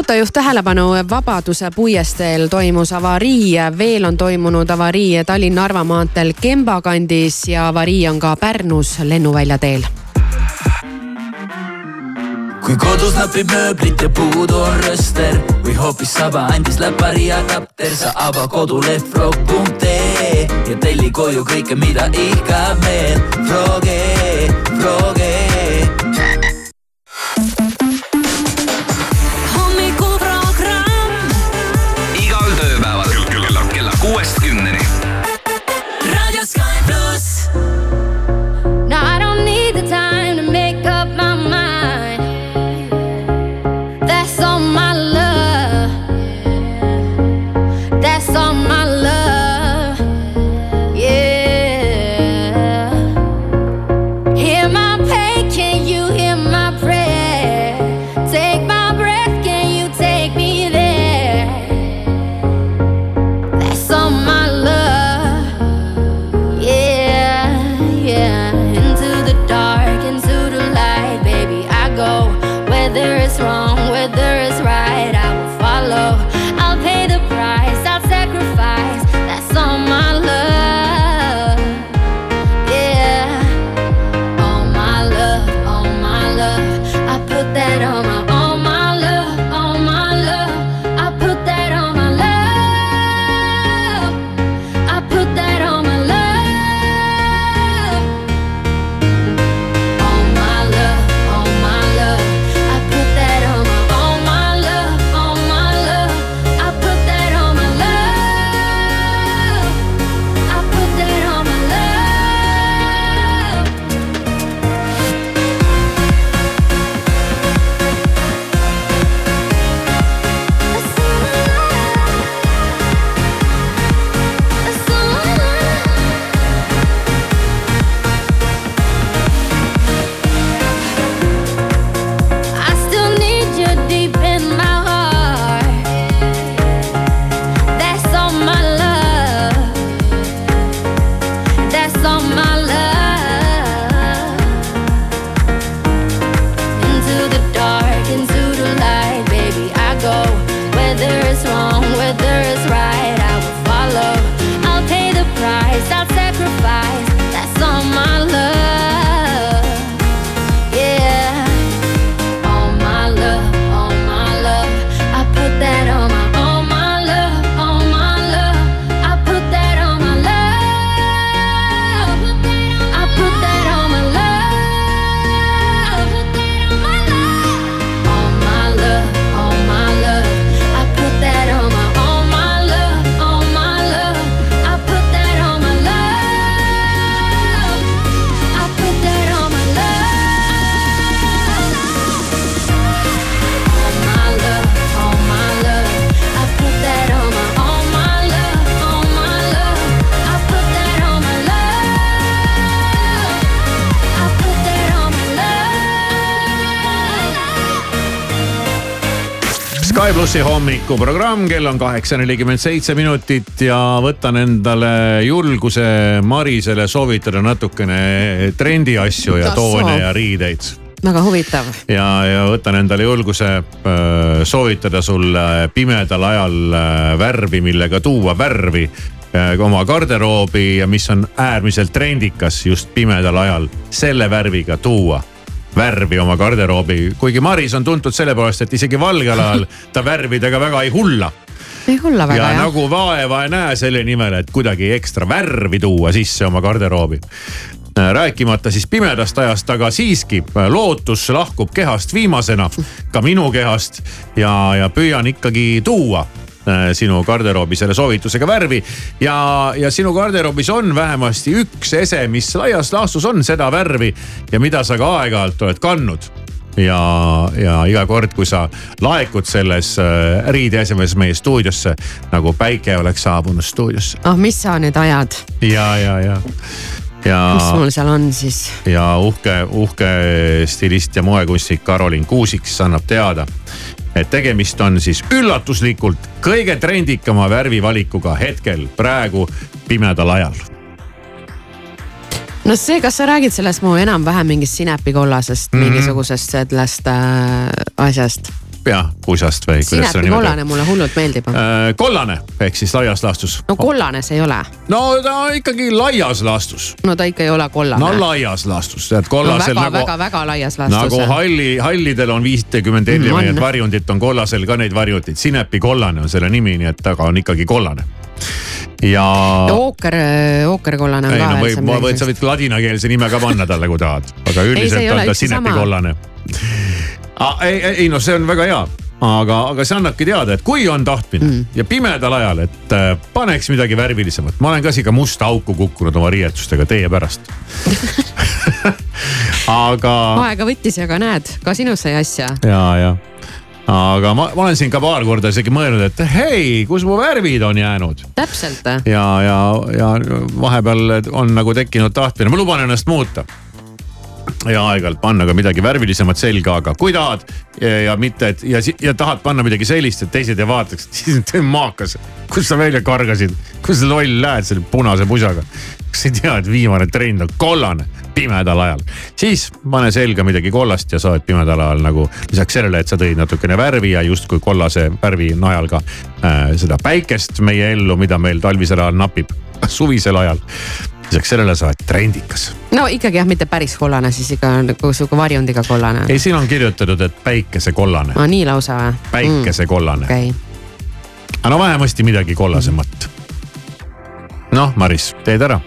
autojuht tähelepanu, Vabaduse puiesteel toimus avarii, veel on toimunud avarii Tallinna-Narva maanteel Kemba kandis ja avarii on ka Pärnus lennuvälja teel kui kodus napib mööblit ja puudu on rööster või hoopis saba andis läpari ja kapter, sa ava koduleht frog.ee ja telli koju kõike, mida ihkab meel. Froge, Froge. Plussi hommikuprogramm, kell on kaheksa nelikümmend seitse minutit ja võtan endale julguse Marisele soovitada natukene trendiasju ja toone ja riideid. Väga huvitav. ja, ja võtan endale julguse öö, soovitada sulle pimedal ajal öö, värvi, millega tuua värvi öö, oma garderoobi ja mis on äärmiselt trendikas just pimedal ajal selle värviga tuua värvi oma garderoobi, kuigi Maris on tuntud selle poolest, et isegi valgel ajal ta värvidega väga ei hulla ei hulla väga ja jah. nagu vaeva ei näe selle nimel, et kuidagi ekstra värvi tuua sisse oma garderoobi. rääkimata siis pimedast ajast, aga siiski lootus lahkub kehast viimasena, ka minu kehast ja, ja püüan ikkagi tuua sinu garderoobi selle soovitusega värvi. Ja, ja sinu garderoobis on vähemasti üks ese, mis laias laastus on seda värvi ja mida sa ka aeg-ajalt oled kandnud. Ja, ja iga kord, kui sa laekud selles äh, riideesemes meie stuudiosse nagu päike oleks saabunud stuudiosse. Ah, mis sa nüüd ajad, ja, ja, ja, ja mis mul seal on siis? ja uhke, uhke stilist ja moekunstnik Karolin Kuusik siis annab teada, et tegemist on siis üllatuslikult kõige trendikama värvivalikuga hetkel praegu pimedal ajal. no see, kas sa räägid sellest mu enam-vähem mingist sinepikollasest mm. -hmm. mingisugusest sellest äh, asjast? jah, pusast või kuidas seda nimetada. mulle hullult meeldib. kollane ehk siis laias laastus. no kollane see ei ole. no ta ikkagi laias laastus. no ta ikka ei ole kollane no laias laastus, tead no kollasel väga, nagu väga, väga laias laastus. nagu halli, hallidel on viitekümmend Mm, erinevaid on. varjundit, on kollasel ka neid varjundeid, sinepi kollane on selle nimi, nii et aga on ikkagi kollane. ja ooker, ookerkollane on ei ka no veel võid, midagi sa võid ladinakeelse nime ka panna talle, kui tahad, aga see ei üldiselt ole on ta sinepi-kollane. ei, ei no see on väga hea, aga, aga see annabki teada, et kui on tahtmine mm. ja pimedal ajal, et äh, paneks midagi värvilisemat, ma olen ka siia musta auku kukkunud oma riietustega teie pärast. <laughs> aga aega võttis ja ka näed, ka sinust sai asja. ja, ja aga ma, ma olen siin ka paar korda isegi mõelnud, et hei, kus mu värvid on jäänud täpselt. ja, ja, ja vahepeal on nagu tekkinud tahtmine, ma luban ennast muuta. Ja aeg-ajalt panna ka midagi värvilisemat selga, aga kui tahad ja, ja mitte, et ja, ja tahad panna midagi sellist, et teised ei vaataks, <laughs> siis maakas. kust sa välja kargasid, kus loll lähed selle punase pusaga? kas sa ei tea, et viimane trend on kollane pimedal ajal, siis pane selga midagi kollast ja sa oled pimedal ajal nagu lisaks sellele, et sa tõid natukene värvi ja justkui kollase värvi najal ka äh, seda päikest meie ellu, mida meil talvisel ajal napib, <laughs> suvisel ajal. Lisaks sellele sa oled trendikas. no ikkagi jah, mitte päris kollane, siis ikka nagu sihuke varjundiga kollane. ei, siin on kirjutatud, et päikesekollane, aa, nii lausa või? päikesekollane mm.. okei, aga no vähemasti midagi kollasemat. noh, Maris, teed ära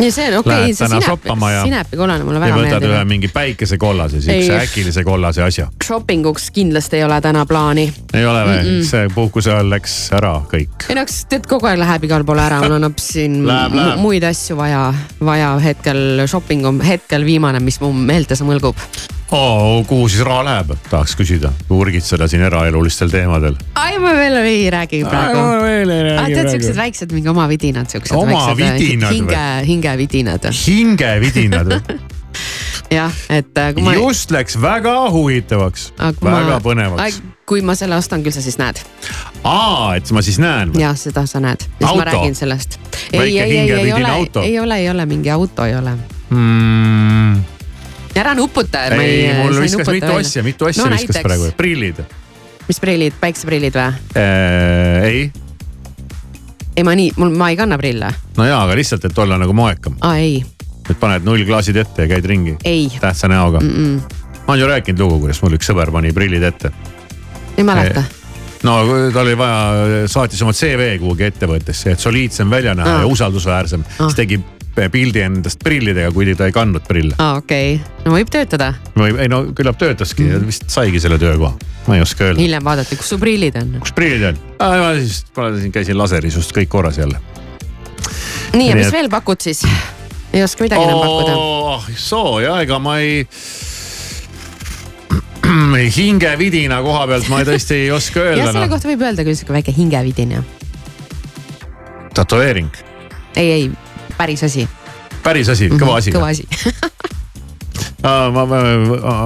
ja see on okei okay,, see täna sinepi shoppama ja-, sinepikolane mulle ja väga võtad ühe meeldib. mingi päikesekollase, siukse äkilise kollase asja. Shopping uks kindlasti ei ole täna plaani. ei ole või mm? -mm. see puhkuse ajal läks ära kõik. ei no eks tead kogu aeg läheb igale poole ära, mul on hoopis siin <laughs> Läheb, läheb. mu- muid asju vaja, vaja hetkel shopping on hetkel viimane, mis mu meeltes mõlgub. oo, kuhu siis raha läheb, tahaks küsida, urgitseda siin eraelulistel teemadel. ai, ma veel ei räägi praegu. ma veel ei ah, räägi tead siuksed väiksed mingi oma vidinad, siuksed Oma väiksed vidinad või? hinge, hingevidinad. hingevidinad või? <laughs> jah, et äh, kui ma. just läks väga huvitavaks, väga põnevaks. kui ma selle ostan, küll sa siis näed. aa, et ma siis näen või? jah, seda sa näed. siis Auto? ma räägin sellest. ei, ei, ei, ei ole ei ole, ei ole mingi auto, ei ole. mm,. Ära nuputa. ei, mul viskas mitu asja, mitu asja no, viskas praegu, prillid mis prillid, päikseprillid või? äh,. ei, ei, ma nii, mul, ma ei kanna prille. no jaa, aga lihtsalt, et olla nagu moekam, aa, ei, et paned nullklaasid ette ja käid ringi ei, tähtsa näoga mm. Mm-mm. ma olen ju rääkinud lugu, kuidas mul üks sõber pani prillid ette. ei mäleta. no tal oli vaja, saatis oma CV kuhugi ettevõttesse, et soliidsem välja näha Aa. ja usaldusväärsem, siis tegi pildi endast prillidega, kuigi ta ei kandnud prille. aa, okei okay., no võib töötada. või ei no küllap töötaski ja vist saigi selle töökoha, ma ei oska öelda. hiljem vaadati, kus su prillid on. kus prillid on? ma siis siin käisin laseris just kõik korras jälle. nii, ja Nii mis et- veel pakud siis? ei oska midagi enam pakkuda. oh, soo ja ega ma ei. <clears throat> hingevidina koha pealt ma tõesti ei oska <laughs> jah, öelda selle noh, kohta võib öelda küll sihuke väike hingevidin. tätoveering, ei, ei, päris asi. päris asi, kõva asi. kõva asi. ma, ma,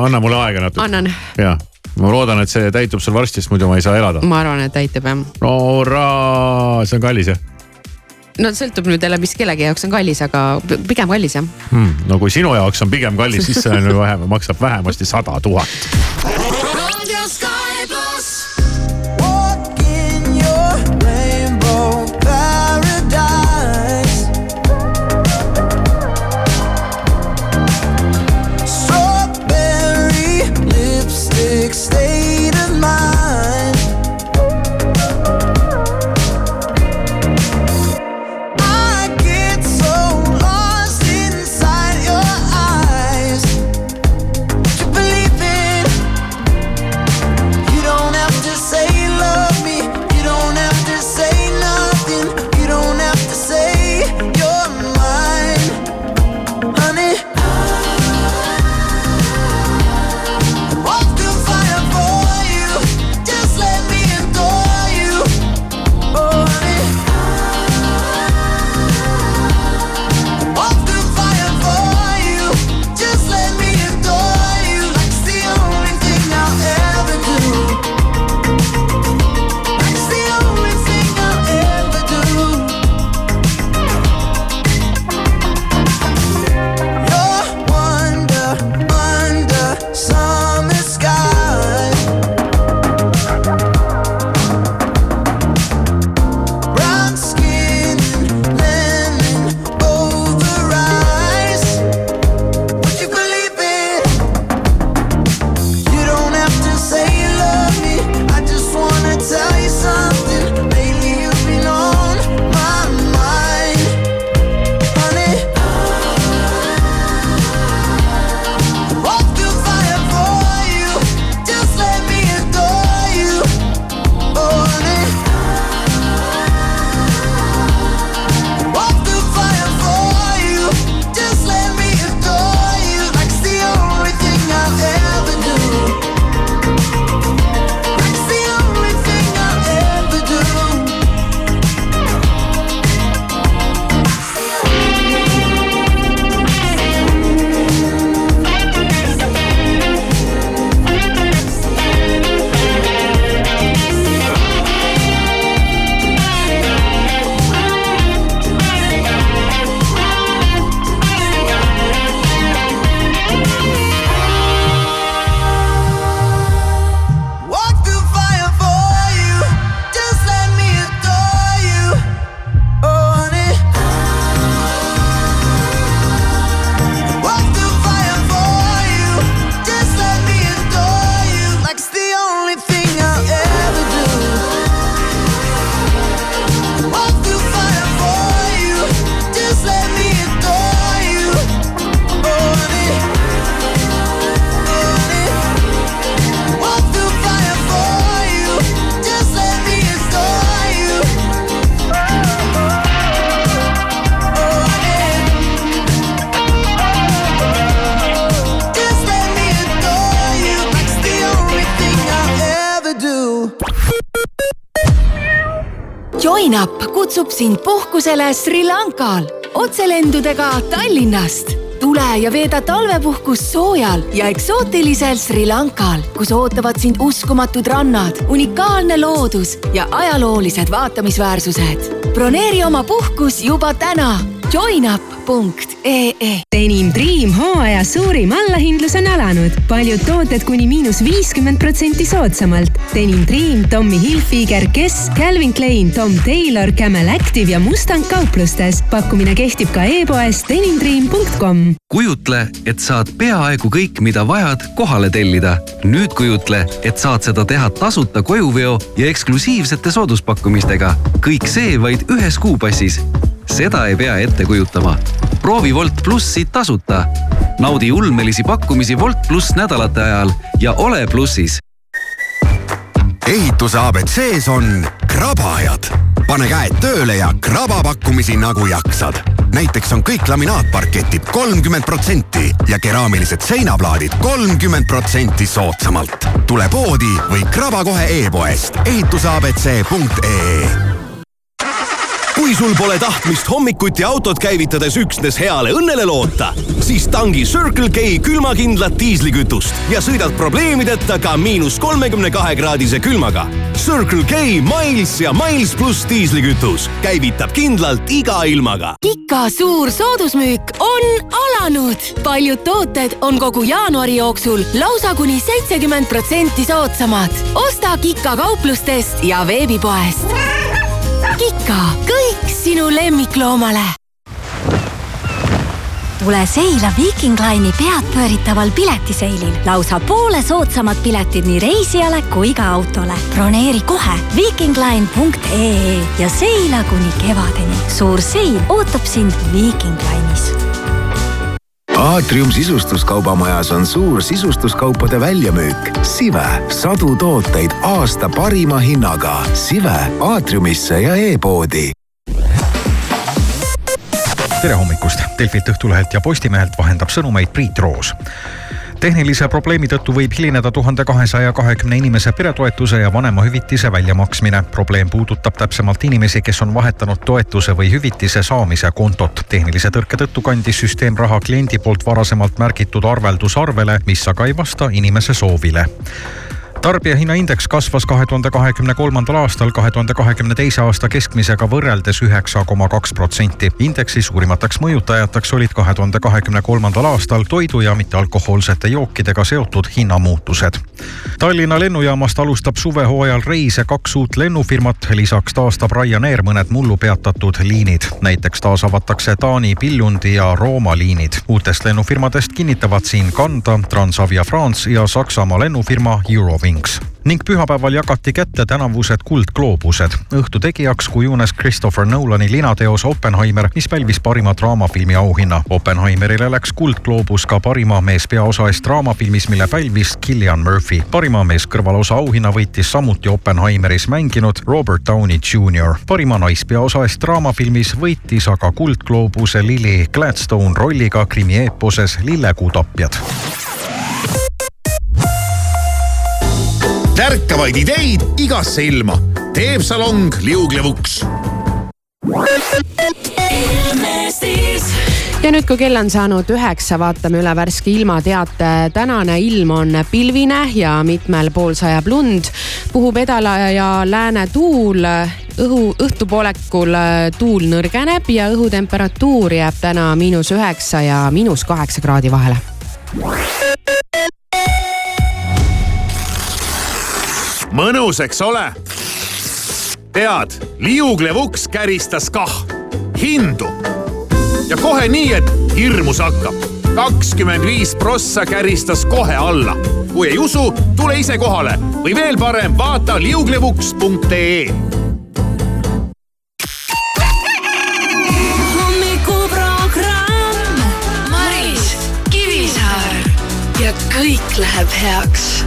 anna mulle aega natuke. annan. jah, ma loodan, et see täitub sul varsti, sest muidu ma ei saa elada. ma arvan, et täitub jah. no hurraa, see on kallis jah no sõltub nüüd jälle, mis kellegi jaoks on kallis, aga pigem kallis jah hmm,. no kui sinu jaoks on pigem kallis, siis see on ju vähem, maksab vähemasti sada tuhat. Puhkusele Sri Lankal otselendudega Tallinnast. tule ja veeda talvepuhkust soojal ja eksootilisel Sri Lankal, kus ootavad sind uskumatud rannad, unikaalne loodus ja ajaloolised vaatamisväärsused. broneeri oma puhkus juba täna joinup.ee Denim Dream hooaja suurim allahindlus on alanud. paljud tooted kuni miinus viiskümmend protsenti soodsamalt. Denim Dream, Tommy Hilfiger, Guess, Calvin Klein, Tom Taylor, Camel Active ja Mustang kauplustes. pakkumine kehtib ka e-poes denimdream.com. kujutle, et saad peaaegu kõik, mida vajad, kohale tellida. nüüd kujutle, et saad seda teha tasuta kojuveo ja eksklusiivsete sooduspakkumistega. kõik see vaid ühes kuupassis seda ei pea ette kujutama. proovi Wolt plussi tasuta. naudi ulmelisi pakkumisi Wolt pluss nädalate ajal ja ole plussis. ehituse abc-s on krabajad. pane käed tööle ja kraba pakkumisi nagu jaksad. näiteks on kõik laminaatparketid kolmkümmend protsenti ja keraamilised seinaplaadid kolmkümmend protsenti soodsamalt. tule poodi või kraba kohe e-poest ehituseabc.ee kui sul pole tahtmist hommikuti autot käivitades üksnes heale õnnele loota, siis tangi Circle K külmakindlat diislikütust ja sõidad probleemideta ka miinus kolmekümne kahe kraadise külmaga. Circle K Miles ja Miles pluss diislikütus käivitab kindlalt iga ilmaga. Kika suur soodusmüük on alanud. paljud tooted on kogu jaanuari jooksul lausa kuni seitsekümmend protsenti soodsamad. osta Kika kauplustest ja veebipoest. Kika, kõik sinu lemmikloomale tule seila Viiking Line'i peadpööritaval piletiseilil. lausa poole soodsamad piletid nii reisijale kui ka autole. broneeri kohe viikingline.ee ja seila kuni kevadeni. suur seil ootab sind Viiking Line'is aatrium sisustuskaubamajas on suur sisustuskaupade väljamüük. Sive, sadu tooteid aasta parima hinnaga. Sive. Aatriumisse ja e-poodi. Tere hommikust, Delfilt, Õhtulehelt ja Postimehelt vahendab sõnumeid Priit Roos tehnilise probleemi tõttu võib hilineda tuhande kahesaja kahekümne inimese peretoetuse ja vanemahüvitise väljamaksmine. probleem puudutab täpsemalt inimesi, kes on vahetanud toetuse või hüvitise saamise kontot. tehnilise tõrke tõttu kandis süsteem raha kliendi poolt varasemalt märgitud arveldusarvele, mis aga ei vasta inimese soovile tarbijahinnaindeks kasvas kahe tuhande kahekümne kolmandal aastal kahe tuhande kahekümne teise aasta keskmisega võrreldes üheksa koma kaks protsenti. indeksi suurimateks mõjutajateks olid kahe tuhande kahekümne kolmandal aastal toidu ja mittealkohoolsete jookidega seotud hinnamuutused. Tallinna lennujaamast alustab suvehooajal reise kaks uut lennufirmat, lisaks taastab Ryanair mõned mullu peatatud liinid. näiteks taas avatakse Taani Pillundi ja Rooma liinid. uutest lennufirmadest kinnitavad siin kanda Transavia France ja Saksamaa lennufirma Eurowings ning pühapäeval jagati kätte tänavused kuldgloobused. õhtu tegijaks kujunes Christopher Nolani linateos Oppenheimer, mis pälvis parima draamafilmi auhinna. Oppenheimerile läks kuldgloobus ka parima meespeaosa eest draamafilmis, mille pälvis Cillian Murphy. parima meeskõrvalosa auhinna võitis samuti Oppenheimeris mänginud Robert Downey Jr. parima naispeaosa eest draamafilmis võitis aga kuldgloobuse Lily Gladstone rolliga krimieeposes Lillekuu tapjad tärkavaid ideid igasse ilma teeb salong liuglevuks. ja nüüd, kui kell on saanud üheksa, vaatame üle värske ilmateate. tänane ilm on pilvine ja mitmel pool sajab lund. puhub edala ja lääne tuul. õhu, õhtupoolekul tuul nõrgeneb ja õhutemperatuur jääb täna miinus üheksa ja miinus kaheksa kraadi vahele. Mõnus, eks ole? tead, liuglevuks käristas kah hindu ja kohe nii, et hirmus hakkab. kakskümmend viis prossa käristas kohe alla. kui ei usu, tule ise kohale või veel parem, vaata liuglevuks.ee hommikuprogramm. Maris Kivisaar ja kõik läheb heaks.